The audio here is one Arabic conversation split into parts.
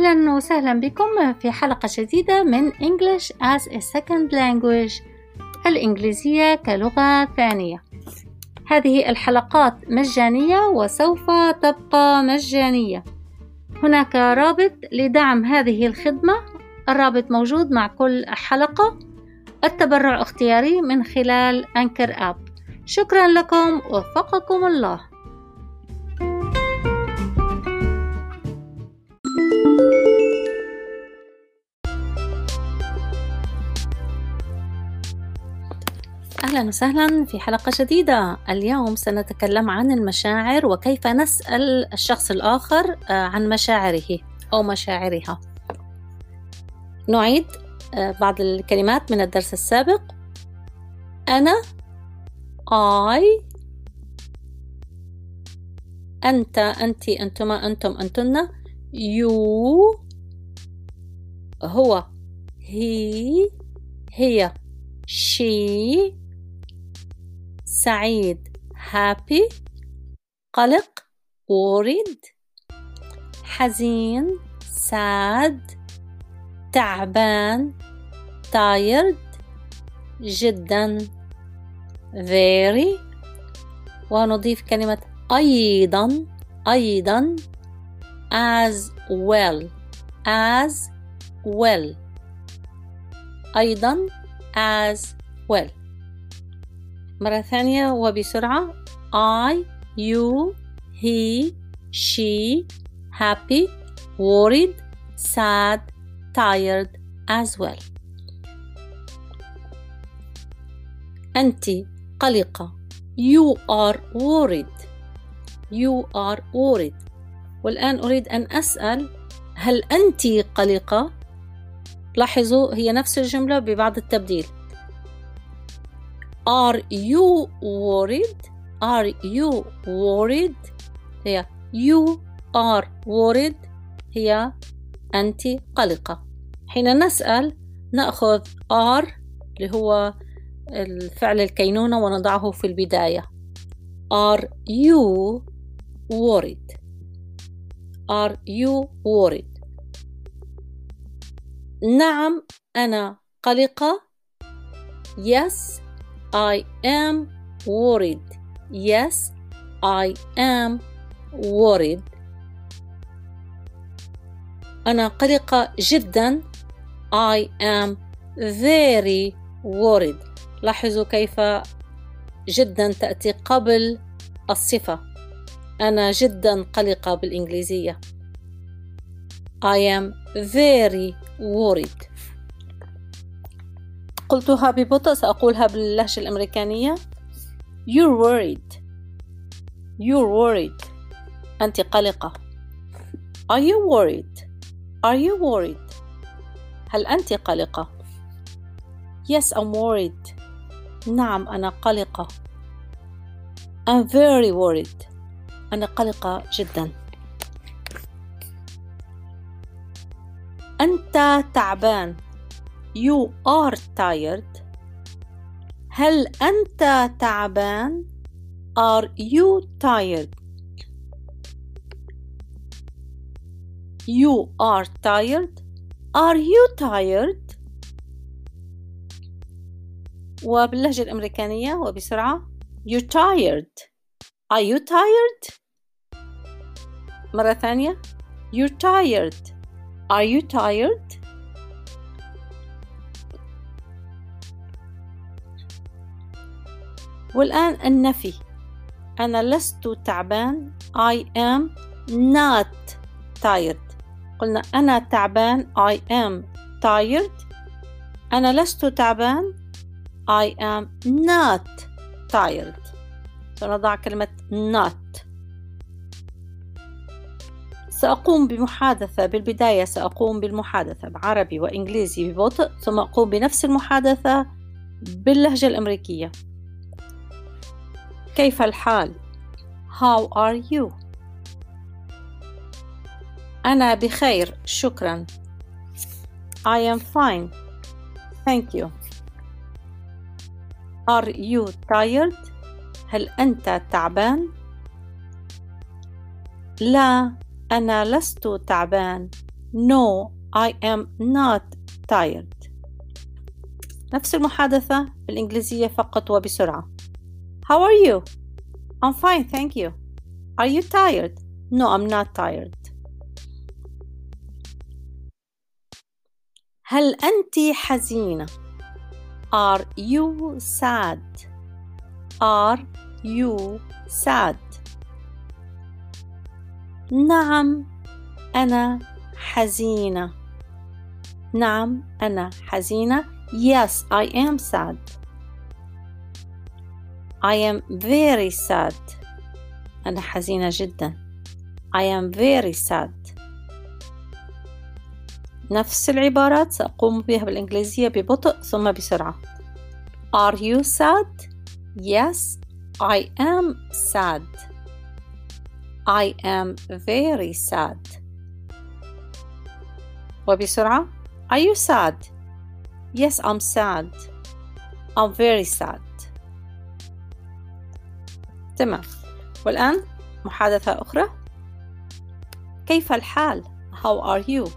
أهلا وسهلا بكم في حلقة جديدة من English as a Second Language الإنجليزية كلغة ثانية. هذه الحلقات مجانية وسوف تبقى مجانية. هناك رابط لدعم هذه الخدمة. الرابط موجود مع كل حلقة. التبرع اختياري من خلال أنكر أب شكرا لكم وفقكم الله. أهلا وسهلا في حلقة جديدة. اليوم سنتكلم عن المشاعر وكيف نسأل الشخص الآخر آه، عن مشاعره أو مشاعرها. نعيد آه، بعض الكلمات من الدرس السابق. أنا I أنت أنت أنتما أنتم أنتن. You هو he هي she سعيد happy قلق worried حزين sad تعبان tired جدا very ونضيف كلمة أيضا أيضا as well as well أيضا as well مرة ثانية وبسرعة I, you, he, she, happy, worried, sad, tired as well. أنت قلقة. You are worried. You are worried. والآن أريد أن أسأل هل أنت قلقة؟ لاحظوا هي نفس الجملة ببعض التبديل. Are you worried? Are you worried? هي you are worried هي أنت قلقة حين نسأل نأخذ are اللي هو الفعل الكينونة ونضعه في البداية Are you worried? Are you worried? نعم أنا قلقة Yes I am worried. Yes, I am worried. أنا قلقة جدا. I am very worried. لاحظوا كيف جدا تأتي قبل الصفة. أنا جدا قلقة بالإنجليزية. I am very worried. قلتها ببطء سأقولها باللهجة الأمريكانية. You're worried. You're worried. أنت قلقة. Are you worried? Are you worried? هل أنت قلقة؟ Yes I'm worried. نعم أنا قلقة. I'm very worried. أنا قلقة جدا. أنت تعبان. You are tired. هل أنت تعبان؟ Are you tired? You are tired. Are you tired? وباللهجة الأمريكانية وبسرعة You're tired. Are you tired? مرة ثانية You're tired. Are you tired? والآن النفي. أنا لست تعبان. I am not tired. قلنا أنا تعبان. I am tired. أنا لست تعبان. I am not tired. سنضع كلمة not. سأقوم بمحادثة. بالبداية سأقوم بالمحادثة بعربي وإنجليزي ببطء ثم أقوم بنفس المحادثة باللهجة الأمريكية. كيف الحال؟ How are you? أنا بخير شكرا I am fine Thank you Are you tired? هل أنت تعبان؟ لا أنا لست تعبان No I am not tired نفس المحادثة بالإنجليزية فقط وبسرعة How are you? I'm fine, thank you. Are you tired? No, I'm not tired. هل أنت حزينة؟ Are you sad? Are you sad? نعم أنا حزينة. نعم أنا حزينة. Yes, I am sad. I am very sad. أنا حزينة جدا. I am very sad. نفس العبارات سأقوم بها بالإنجليزية ببطء ثم بسرعة. Are you sad? Yes, I am sad. I am very sad. وبسرعة. Are you sad? Yes, I'm sad. I'm very sad. تمام. والآن محادثة أخرى. كيف الحال؟ How are you?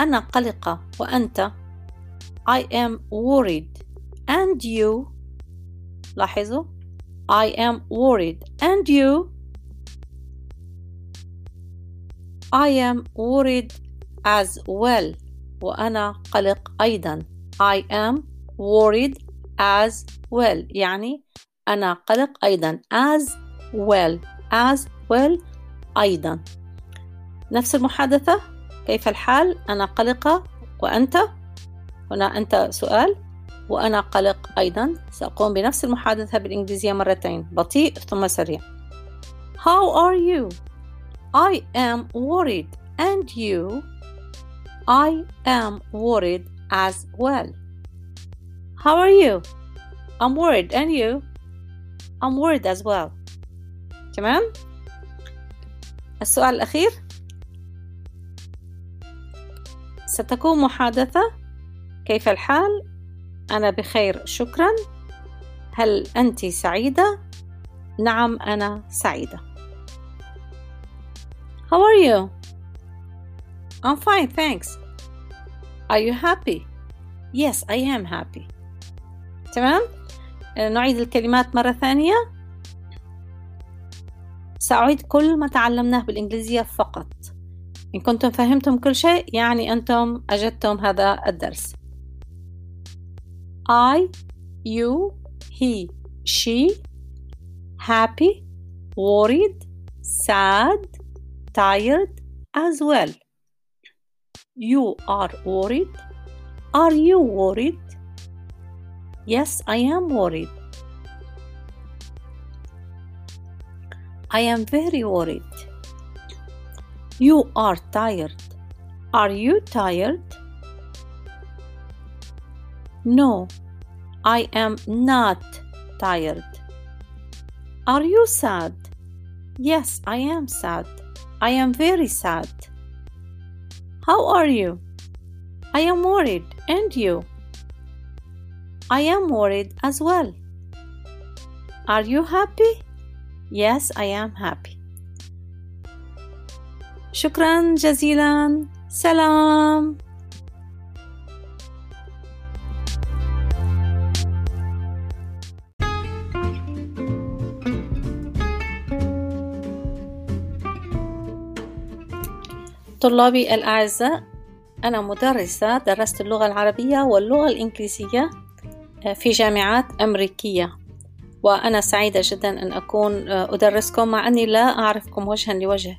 أنا قلقة وأنت I am worried and you لاحظوا I am worried and you I am worried as well وأنا قلق أيضا I am worried as well يعني أنا قلق أيضا. As well. As well أيضا. نفس المحادثة؟ كيف الحال؟ أنا قلقة. وأنت؟ هنا أنت سؤال. وأنا قلق أيضا. سأقوم بنفس المحادثة بالإنجليزية مرتين. بطيء ثم سريع. How are you? I am worried. And you? I am worried as well. How are you? I'm worried. And you? I'm worried as well. تمام؟ السؤال الأخير ستكون محادثة كيف الحال؟ أنا بخير شكرا هل أنت سعيدة؟ نعم أنا سعيدة How are you? I'm fine, thanks. Are you happy? Yes, I am happy. تمام؟ نعيد الكلمات مرة ثانية. سأعيد كل ما تعلمناه بالإنجليزية فقط. إن كنتم فهمتم كل شيء يعني أنتم أجدتم هذا الدرس. I, you, he, she, happy, worried, sad, tired as well. You are worried. Are you worried? Yes, I am worried. I am very worried. You are tired. Are you tired? No, I am not tired. Are you sad? Yes, I am sad. I am very sad. How are you? I am worried. And you? I am worried as well. Are you happy? Yes, I am happy. شكرا جزيلا سلام طلابي الأعزاء أنا مدرسة درست اللغة العربية واللغة الإنجليزية في جامعات أمريكية. وأنا سعيدة جدا أن أكون أدرسكم مع أني لا أعرفكم وجها لوجه.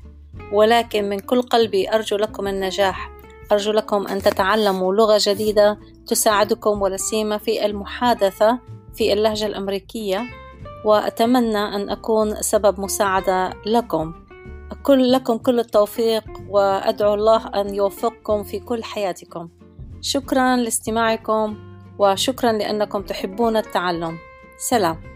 ولكن من كل قلبي أرجو لكم النجاح. أرجو لكم أن تتعلموا لغة جديدة تساعدكم ولا سيما في المحادثة في اللهجة الأمريكية. وأتمنى أن أكون سبب مساعدة لكم. كل لكم كل التوفيق وأدعو الله أن يوفقكم في كل حياتكم. شكرا لاستماعكم. وشكرا لأنكم تحبون التعلم. سلام.